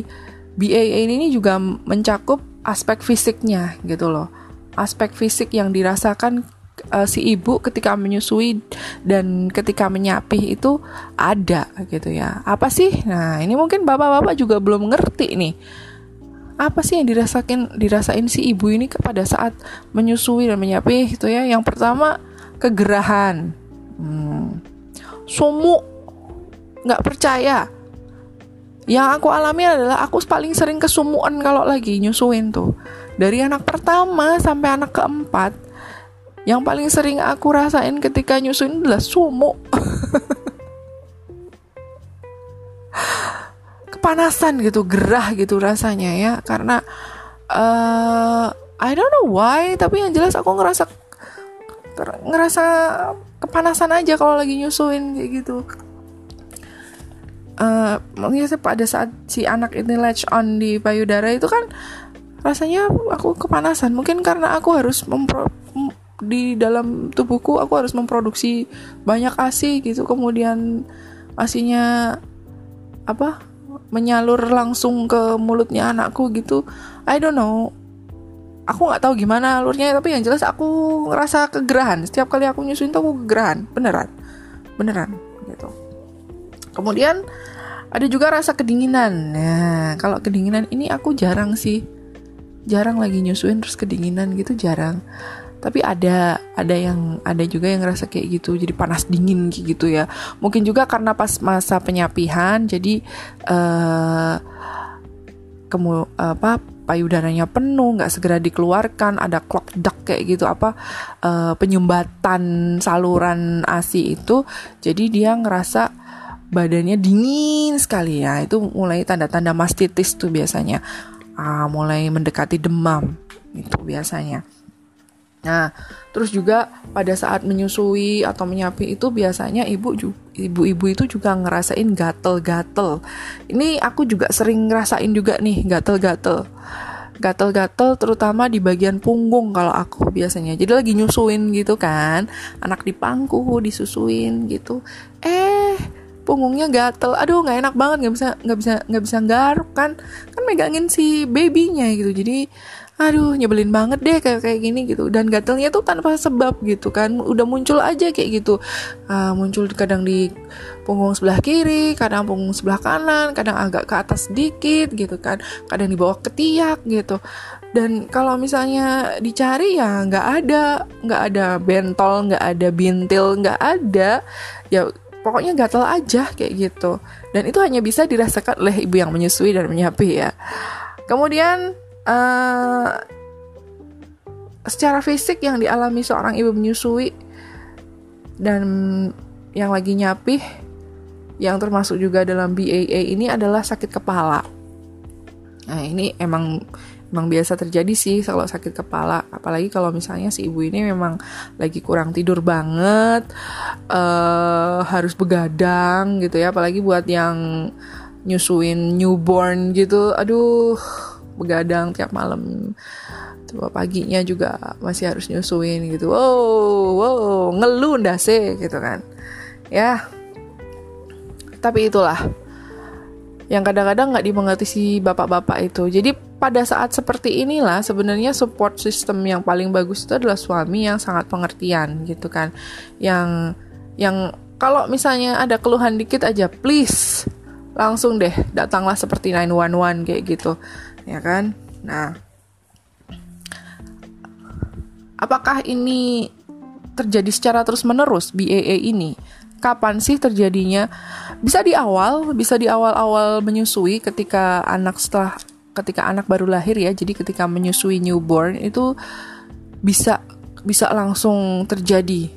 BAA ini juga mencakup aspek fisiknya gitu loh. Aspek fisik yang dirasakan uh, si ibu ketika menyusui dan ketika menyapih itu ada gitu ya. Apa sih? Nah, ini mungkin bapak-bapak juga belum ngerti nih. Apa sih yang dirasakan dirasain si ibu ini pada saat menyusui dan menyapih gitu ya? Yang pertama kegerahan. Hmm. Sumuk nggak percaya yang aku alami adalah aku paling sering kesumuan kalau lagi nyusuin tuh. Dari anak pertama sampai anak keempat, yang paling sering aku rasain ketika nyusuin adalah sumuk. Kepanasan gitu, gerah gitu rasanya ya, karena uh, I don't know why, tapi yang jelas aku ngerasa ngerasa kepanasan aja kalau lagi nyusuin kayak gitu. Uh, pada saat si anak ini latch on di payudara itu kan rasanya aku kepanasan. Mungkin karena aku harus mempro di dalam tubuhku aku harus memproduksi banyak asi gitu kemudian asinya apa menyalur langsung ke mulutnya anakku gitu I don't know aku nggak tahu gimana alurnya tapi yang jelas aku ngerasa kegerahan setiap kali aku nyusuin tuh aku kegerahan beneran beneran gitu kemudian ada juga rasa kedinginan. Nah, kalau kedinginan ini aku jarang sih. Jarang lagi nyusuin terus kedinginan gitu jarang. Tapi ada ada yang ada juga yang ngerasa kayak gitu, jadi panas dingin gitu ya. Mungkin juga karena pas masa penyapihan, jadi uh, kemu apa payudaranya penuh, nggak segera dikeluarkan, ada clock duct kayak gitu apa uh, penyumbatan saluran ASI itu, jadi dia ngerasa badannya dingin sekali ya. Itu mulai tanda-tanda mastitis tuh biasanya. Ah, mulai mendekati demam itu biasanya nah terus juga pada saat menyusui atau menyapi itu biasanya ibu ibu-ibu itu juga ngerasain gatel-gatel. Ini aku juga sering ngerasain juga nih gatel-gatel. Gatel-gatel terutama di bagian punggung kalau aku biasanya. Jadi lagi nyusuin gitu kan anak di pangku disusuin gitu. Eh punggungnya gatel. Aduh nggak enak banget nggak bisa nggak bisa nggak bisa garuk kan. Kan megangin si babynya gitu. Jadi aduh nyebelin banget deh kayak kayak gini gitu. Dan gatelnya tuh tanpa sebab gitu kan. Udah muncul aja kayak gitu. Uh, muncul kadang di punggung sebelah kiri kadang punggung sebelah kanan kadang agak ke atas sedikit gitu kan. Kadang di bawah ketiak gitu. Dan kalau misalnya dicari ya nggak ada nggak ada bentol nggak ada bintil nggak ada ya pokoknya gatel aja kayak gitu. Dan itu hanya bisa dirasakan oleh ibu yang menyusui dan menyapi ya. Kemudian uh, secara fisik yang dialami seorang ibu menyusui dan yang lagi nyapih yang termasuk juga dalam BAA ini adalah sakit kepala. Nah, ini emang memang biasa terjadi sih kalau sakit kepala. Apalagi kalau misalnya si ibu ini memang lagi kurang tidur banget uh, harus begadang gitu ya. Apalagi buat yang nyusuin newborn gitu aduh begadang tiap malam. Coba paginya juga masih harus nyusuin gitu. Wow wow ngeluh sih gitu kan. Ya. Tapi itulah. Yang kadang-kadang nggak dimengerti si bapak-bapak itu. Jadi pada saat seperti inilah sebenarnya support system yang paling bagus itu adalah suami yang sangat pengertian gitu kan. Yang yang kalau misalnya ada keluhan dikit aja please langsung deh datanglah seperti 911 kayak gitu ya kan? Nah apakah ini terjadi secara terus menerus BAA ini? Kapan sih terjadinya? Bisa di awal bisa di awal-awal menyusui ketika anak setelah ketika anak baru lahir ya. Jadi ketika menyusui newborn itu bisa bisa langsung terjadi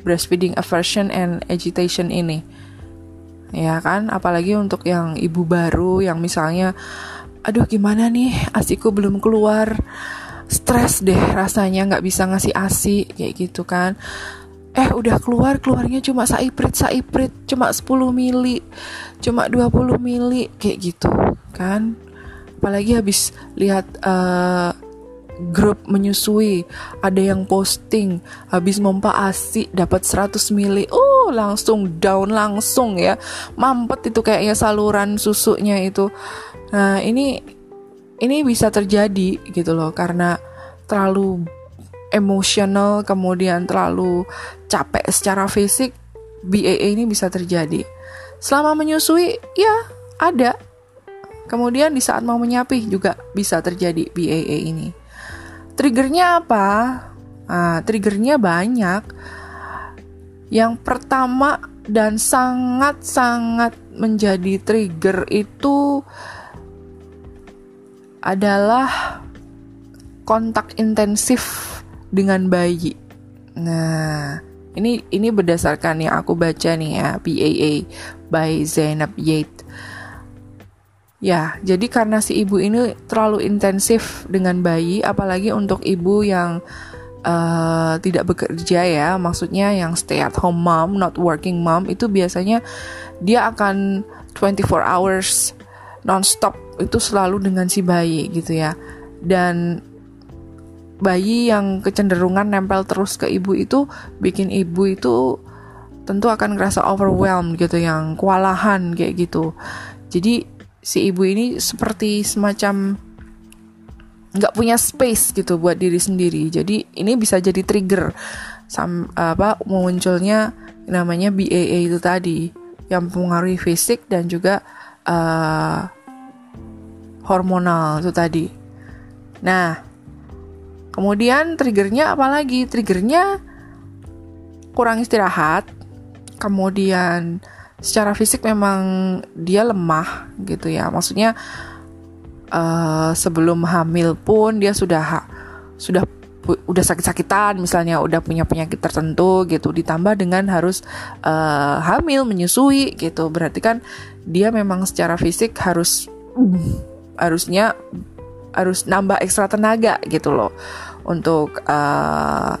breastfeeding aversion and agitation ini. Ya kan? Apalagi untuk yang ibu baru yang misalnya aduh gimana nih? Asiku belum keluar. Stres deh rasanya nggak bisa ngasih asi kayak gitu kan. Eh udah keluar keluarnya cuma saiprit saiprit cuma 10 mili cuma 20 mili kayak gitu kan. Apalagi habis lihat uh, grup menyusui ada yang posting habis mompa asi dapat 100 mili. Uh langsung down langsung ya. Mampet itu kayaknya saluran susunya itu nah ini ini bisa terjadi gitu loh karena terlalu emosional kemudian terlalu capek secara fisik BAA ini bisa terjadi. Selama menyusui ya ada. Kemudian di saat mau menyapih juga bisa terjadi BAA ini. Triggernya apa? Nah, triggernya banyak. Yang pertama dan sangat-sangat menjadi trigger itu adalah kontak intensif dengan bayi. Nah, ini ini berdasarkan yang aku baca nih ya, PAA by Zainab Yates. Ya, jadi karena si ibu ini terlalu intensif dengan bayi, apalagi untuk ibu yang uh, tidak bekerja ya, maksudnya yang stay at home mom, not working mom, itu biasanya dia akan 24 hours non-stop itu selalu dengan si bayi gitu ya. Dan bayi yang kecenderungan nempel terus ke ibu itu bikin ibu itu tentu akan ngerasa overwhelmed gitu yang kewalahan kayak gitu jadi si ibu ini seperti semacam nggak punya space gitu buat diri sendiri jadi ini bisa jadi trigger sam apa munculnya namanya BAA itu tadi yang mempengaruhi fisik dan juga uh, hormonal itu tadi nah Kemudian triggernya apa lagi? Triggernya kurang istirahat. Kemudian secara fisik memang dia lemah gitu ya. Maksudnya uh, sebelum hamil pun dia sudah sudah udah sakit-sakitan misalnya udah punya penyakit tertentu gitu ditambah dengan harus uh, hamil menyusui gitu berarti kan dia memang secara fisik harus harusnya harus nambah ekstra tenaga gitu loh. Untuk uh,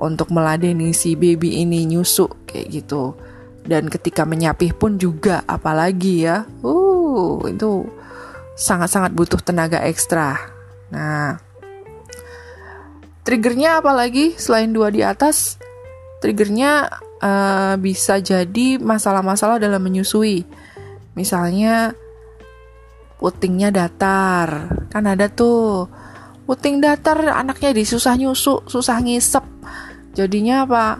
untuk meladeni si baby ini nyusu kayak gitu. Dan ketika menyapih pun juga apalagi ya. Uh itu sangat-sangat butuh tenaga ekstra. Nah triggernya apalagi selain dua di atas? Triggernya uh, bisa jadi masalah-masalah dalam menyusui. Misalnya putingnya datar. Kan ada tuh puting datar anaknya disusah nyusu susah ngisep. Jadinya apa?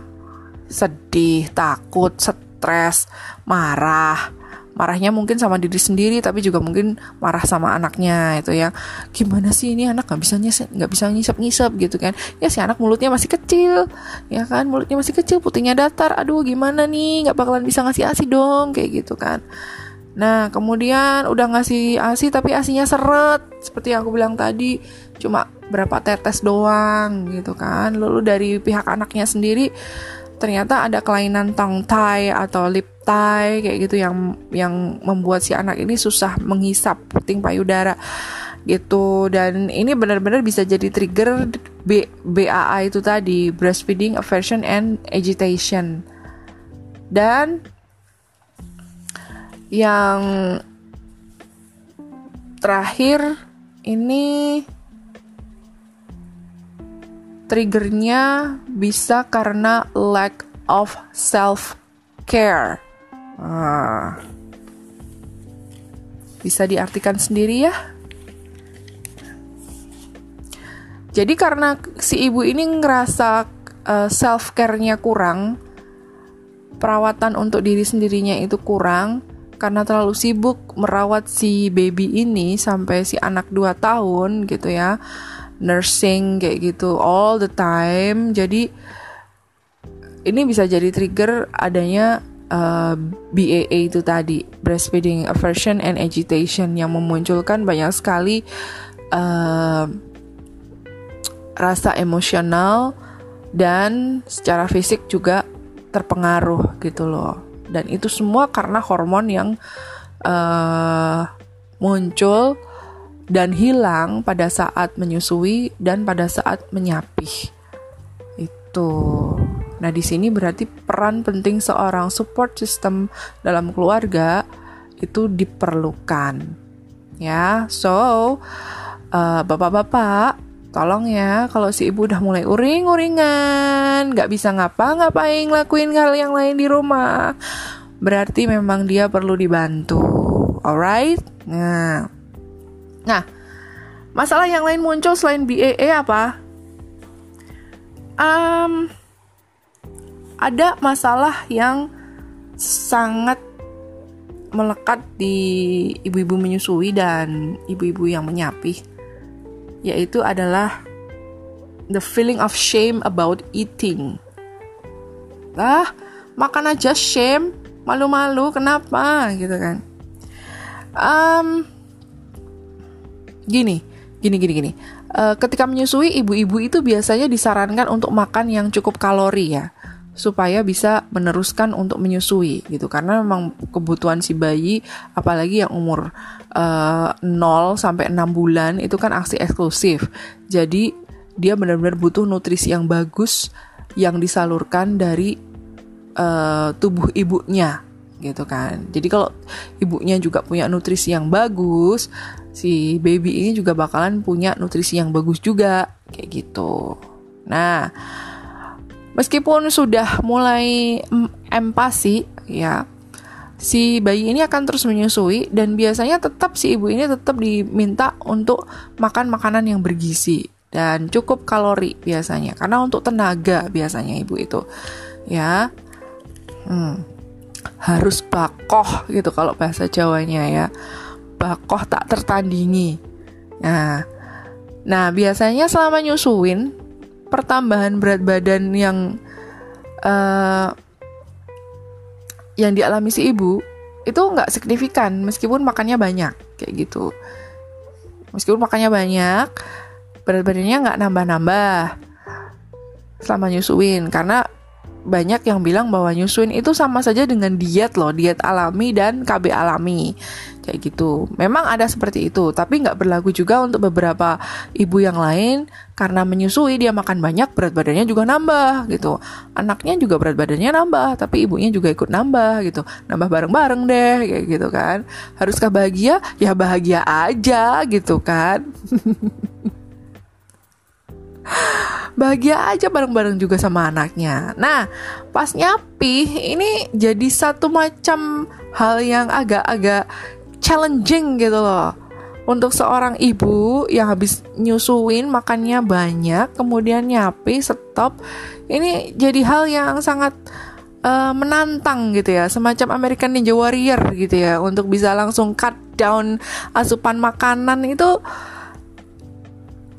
Sedih takut stres marah. Marahnya mungkin sama diri sendiri tapi juga mungkin marah sama anaknya itu ya. Gimana sih ini anak nggak bisa nyisep nggak bisa ngisep ngisep gitu kan? Ya si anak mulutnya masih kecil ya kan? Mulutnya masih kecil putingnya datar. Aduh gimana nih? Nggak bakalan bisa ngasih asi dong kayak gitu kan Nah, kemudian udah ngasih ASI tapi ASINya seret seperti yang aku bilang tadi, cuma berapa tetes doang gitu kan. Lalu dari pihak anaknya sendiri ternyata ada kelainan tongue tie atau lip tie kayak gitu yang yang membuat si anak ini susah menghisap puting payudara gitu. Dan ini benar-benar bisa jadi trigger B, BAA itu tadi breastfeeding aversion and agitation. Dan yang terakhir ini triggernya bisa karena lack of self care. Nah, bisa diartikan sendiri ya. Jadi karena si ibu ini ngerasa uh, eh, self care-nya kurang, perawatan untuk diri sendirinya itu kurang, karena terlalu sibuk merawat si baby ini sampai si anak 2 tahun gitu ya. Nursing kayak gitu all the time. Jadi ini bisa jadi trigger adanya uh, BAA itu tadi breastfeeding aversion and agitation yang memunculkan banyak sekali uh, rasa emosional dan secara fisik juga terpengaruh gitu loh dan itu semua karena hormon yang uh, muncul dan hilang pada saat menyusui dan pada saat menyapih. Itu. Nah di sini berarti peran penting seorang support system dalam keluarga itu diperlukan. Ya so uh, bapak-bapak Tolong ya, kalau si ibu udah mulai uring-uringan, nggak bisa ngapa-ngapain lakuin hal yang lain di rumah, berarti memang dia perlu dibantu. Alright? Nah, nah, masalah yang lain muncul selain BAA apa? Um, ada masalah yang sangat melekat di ibu-ibu menyusui dan ibu-ibu yang menyapih yaitu adalah the feeling of shame about eating. Lah, makan aja shame, malu-malu, kenapa gitu kan? Um, gini, gini, gini, gini. Uh, ketika menyusui, ibu-ibu itu biasanya disarankan untuk makan yang cukup kalori ya supaya bisa meneruskan untuk menyusui gitu karena memang kebutuhan si bayi apalagi yang umur uh, eh, 0 sampai 6 bulan itu kan aksi eksklusif. Jadi dia benar-benar butuh nutrisi yang bagus yang disalurkan dari uh, tubuh ibunya gitu kan. Jadi kalau ibunya juga punya nutrisi yang bagus, si baby ini juga bakalan punya nutrisi yang bagus juga kayak gitu. Nah, Meskipun sudah mulai empasi, ya, si bayi ini akan terus menyusui dan biasanya tetap si ibu ini tetap diminta untuk makan makanan yang bergizi dan cukup kalori biasanya. Karena untuk tenaga biasanya ibu itu ya hmm, harus bakoh gitu kalau bahasa Jawanya ya. Bakoh tak tertandingi. Nah nah biasanya selama nyusuin pertambahan berat badan yang uh, yang dialami si ibu itu nggak signifikan meskipun makannya banyak kayak gitu. Meskipun makannya banyak berat badannya nggak nambah-nambah selama nyusuin karena banyak yang bilang bahwa nyusuin itu sama saja dengan diet loh, diet alami dan KB alami. Kayak gitu. Memang ada seperti itu, tapi nggak berlaku juga untuk beberapa ibu yang lain karena menyusui dia makan banyak berat badannya juga nambah gitu. Anaknya juga berat badannya nambah, tapi ibunya juga ikut nambah gitu. Nambah bareng-bareng deh kayak gitu kan. Haruskah bahagia? Ya bahagia aja gitu kan. bahagia aja bareng-bareng juga sama anaknya. Nah, pas nyapi ini jadi satu macam hal yang agak-agak challenging gitu loh. Untuk seorang ibu yang habis nyusuin makannya banyak, kemudian nyapi, stop, ini jadi hal yang sangat uh, menantang gitu ya, semacam American Ninja Warrior gitu ya, untuk bisa langsung cut down asupan makanan itu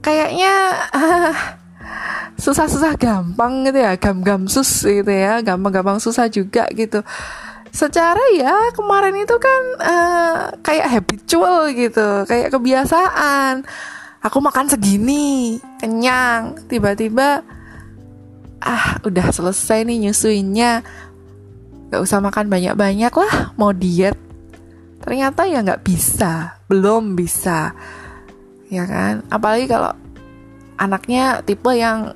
kayaknya susah-susah gampang gitu ya gam-gam sus gitu ya gampang-gampang susah juga gitu. Secara ya kemarin itu kan uh, kayak habitual gitu kayak kebiasaan. Aku makan segini kenyang tiba-tiba ah udah selesai nih nyusuinnya. Gak usah makan banyak-banyak lah mau diet. Ternyata ya nggak bisa belum bisa ya kan? Apalagi kalau anaknya tipe yang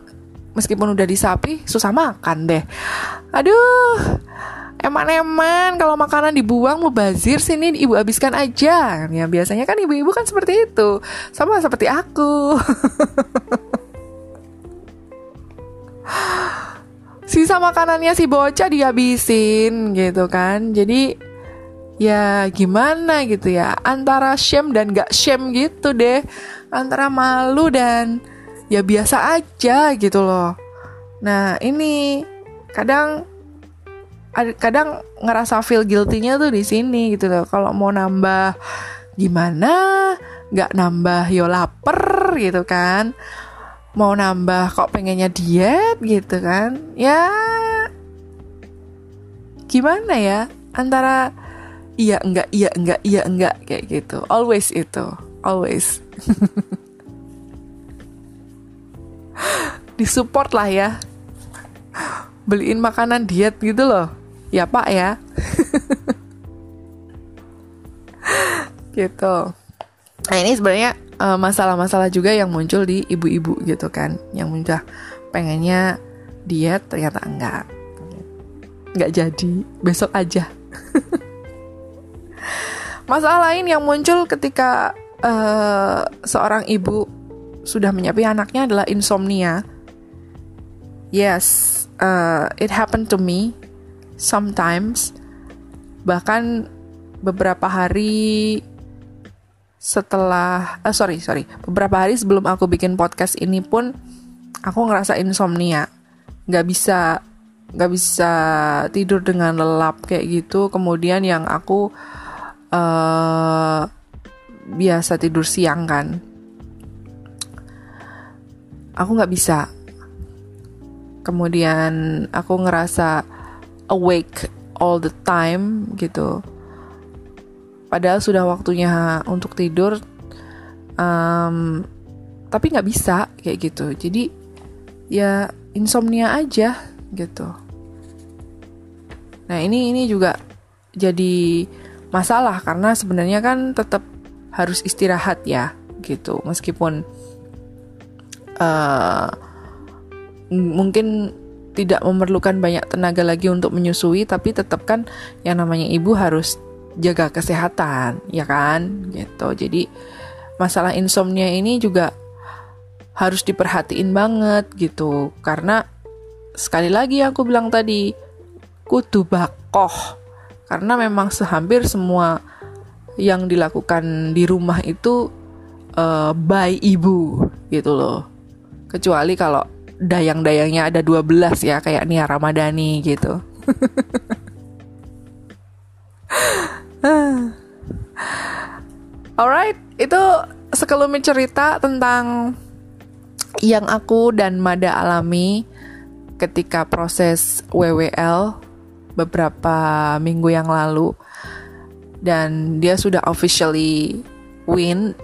meskipun udah disapi susah makan deh. Aduh eman-eman kalau makanan dibuang mau bazir sini ibu habiskan aja. Ya biasanya kan ibu-ibu kan seperti itu. Sama seperti aku. Sisa makanannya si bocah dihabisin gitu kan. Jadi ya gimana gitu ya? Antara shame dan gak shame gitu deh. Antara malu dan ya biasa aja gitu loh. Nah ini kadang kadang ngerasa feel guilty-nya tuh di sini gitu loh. Kalau mau nambah gimana? Nggak nambah yo lapar gitu kan? Mau nambah kok pengennya diet gitu kan? Ya gimana ya? Antara iya enggak iya enggak iya enggak kayak gitu. Always itu always. Disupport lah ya. Beliin makanan diet gitu loh. Ya pak ya. Gitu. Nah ini sebenarnya masalah masalah-masalah juga yang muncul di ibu-ibu gitu kan. Yang muncul pengennya diet ternyata enggak. Nggak jadi. Besok aja masalah lain yang muncul ketika uh, seorang ibu sudah menyapi anaknya adalah insomnia. Yes uh, it happened to me sometimes. Bahkan beberapa hari setelah uh, sorry sorry. Beberapa hari sebelum aku bikin podcast ini pun aku ngerasa insomnia. Nggak bisa nggak bisa tidur dengan lelap kayak gitu. Kemudian yang aku biasa tidur siang kan. Aku nggak bisa. Kemudian aku ngerasa awake all the time gitu. Padahal sudah waktunya untuk tidur um, tapi nggak bisa kayak gitu. Jadi ya insomnia aja gitu. Nah ini ini juga jadi masalah karena sebenarnya kan tetap harus istirahat ya gitu meskipun uh, mungkin tidak memerlukan banyak tenaga lagi untuk menyusui tapi tetap kan yang namanya ibu harus jaga kesehatan, ya kan? Gitu. Jadi masalah insomnia ini juga harus diperhatiin banget gitu karena sekali lagi aku bilang tadi kudu bakoh karena memang sehampir semua yang dilakukan di rumah itu uh, by ibu gitu loh. Kecuali kalau dayang-dayangnya ada 12 ya kayak Nia Ramadhani gitu. Alright, itu sekelumit cerita tentang yang aku dan Mada alami ketika proses WWL beberapa minggu yang lalu dan dia sudah officially win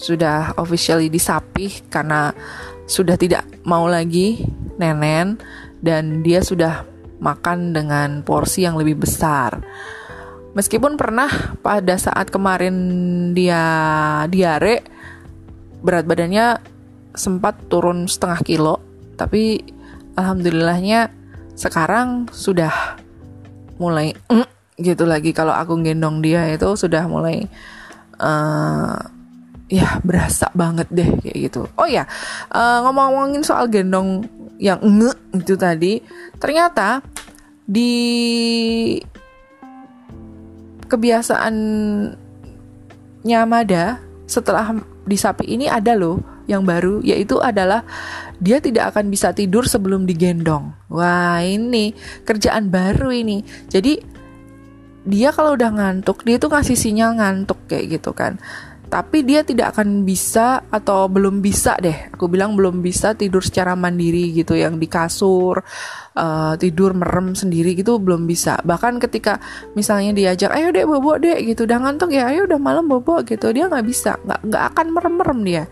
sudah officially disapih karena sudah tidak mau lagi nenen dan dia sudah makan dengan porsi yang lebih besar. Meskipun pernah pada saat kemarin dia diare berat badannya sempat turun setengah kilo, tapi alhamdulillahnya sekarang sudah mulai mm, gitu lagi kalau aku gendong dia itu sudah mulai uh, ya berasa banget deh kayak gitu. Oh ya, uh, ngomong-ngomongin soal gendong yang nge itu tadi, ternyata di kebiasaan Nyamada setelah di sapi ini ada loh yang baru yaitu adalah dia tidak akan bisa tidur sebelum digendong. Wah, ini kerjaan baru ini. Jadi dia kalau udah ngantuk, dia tuh ngasih sinyal ngantuk kayak gitu kan. Tapi dia tidak akan bisa atau belum bisa deh. Aku bilang belum bisa tidur secara mandiri gitu yang di kasur uh, tidur merem sendiri gitu belum bisa. Bahkan ketika misalnya diajak ayo deh bobo deh gitu. Udah ngantuk ya? Ayo udah malam bobo gitu. Dia nggak bisa. Nggak nggak akan merem merem dia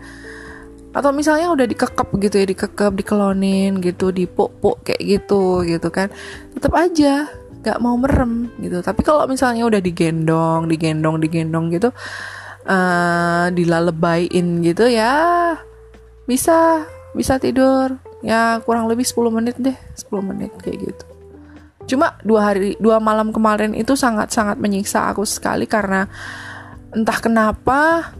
atau misalnya udah dikekep gitu ya dikekep dikelonin gitu dipuk-puk kayak gitu gitu kan. Tetap aja nggak mau merem gitu. Tapi kalau misalnya udah digendong digendong digendong gitu uh, dilalebain gitu ya bisa bisa tidur. Ya kurang lebih 10 menit deh 10 menit kayak gitu. Cuma dua hari dua malam kemarin itu sangat sangat menyiksa aku sekali karena entah kenapa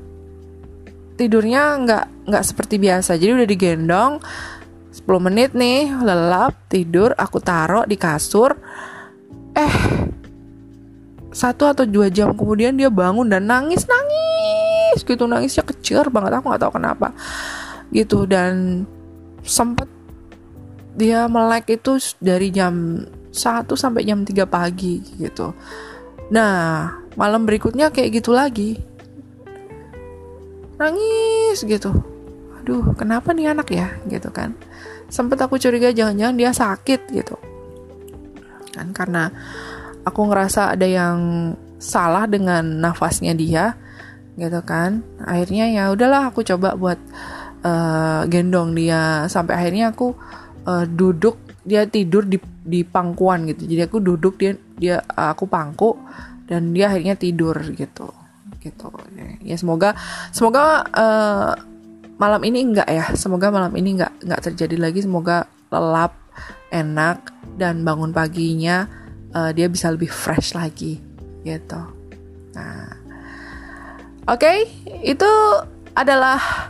tidurnya nggak nggak seperti biasa. Jadi udah digendong 10 menit nih lelap tidur aku taruh di kasur. Eh satu atau dua jam kemudian dia bangun dan nangis nangis gitu. Nangisnya kecil banget aku nggak tahu kenapa. Gitu dan sempet dia melek itu dari jam 1 sampai jam 3 pagi gitu. Nah malam berikutnya kayak gitu lagi. Nangis gitu aduh kenapa nih anak ya? Gitu kan. Sempet aku curiga jangan-jangan dia sakit gitu. Kan karena aku ngerasa ada yang salah dengan nafasnya dia gitu kan. Akhirnya ya udahlah aku coba buat uh, gendong dia. Sampai akhirnya aku uh, duduk dia tidur di di pangkuan gitu. Jadi aku duduk dia dia aku pangku dan dia akhirnya tidur gitu. Gitu. Ya semoga semoga uh, malam ini enggak ya. Semoga malam ini enggak enggak terjadi lagi. Semoga lelap enak dan bangun paginya uh, dia bisa lebih fresh lagi. Gitu. Nah. Oke okay, itu adalah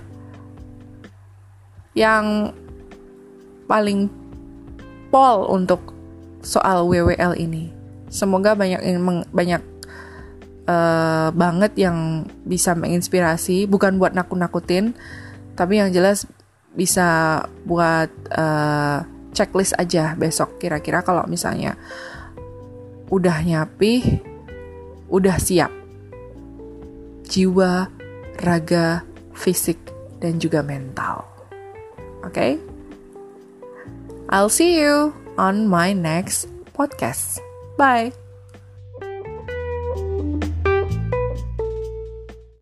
yang paling pol untuk soal WWL ini. Semoga banyak yang banyak uh, banget yang bisa menginspirasi. Bukan buat nakut-nakutin tapi yang jelas bisa buat uh, checklist aja besok kira-kira kalau misalnya udah nyapi, udah siap. Jiwa, raga, fisik, dan juga mental. Oke? Okay? I'll see you on my next podcast. Bye.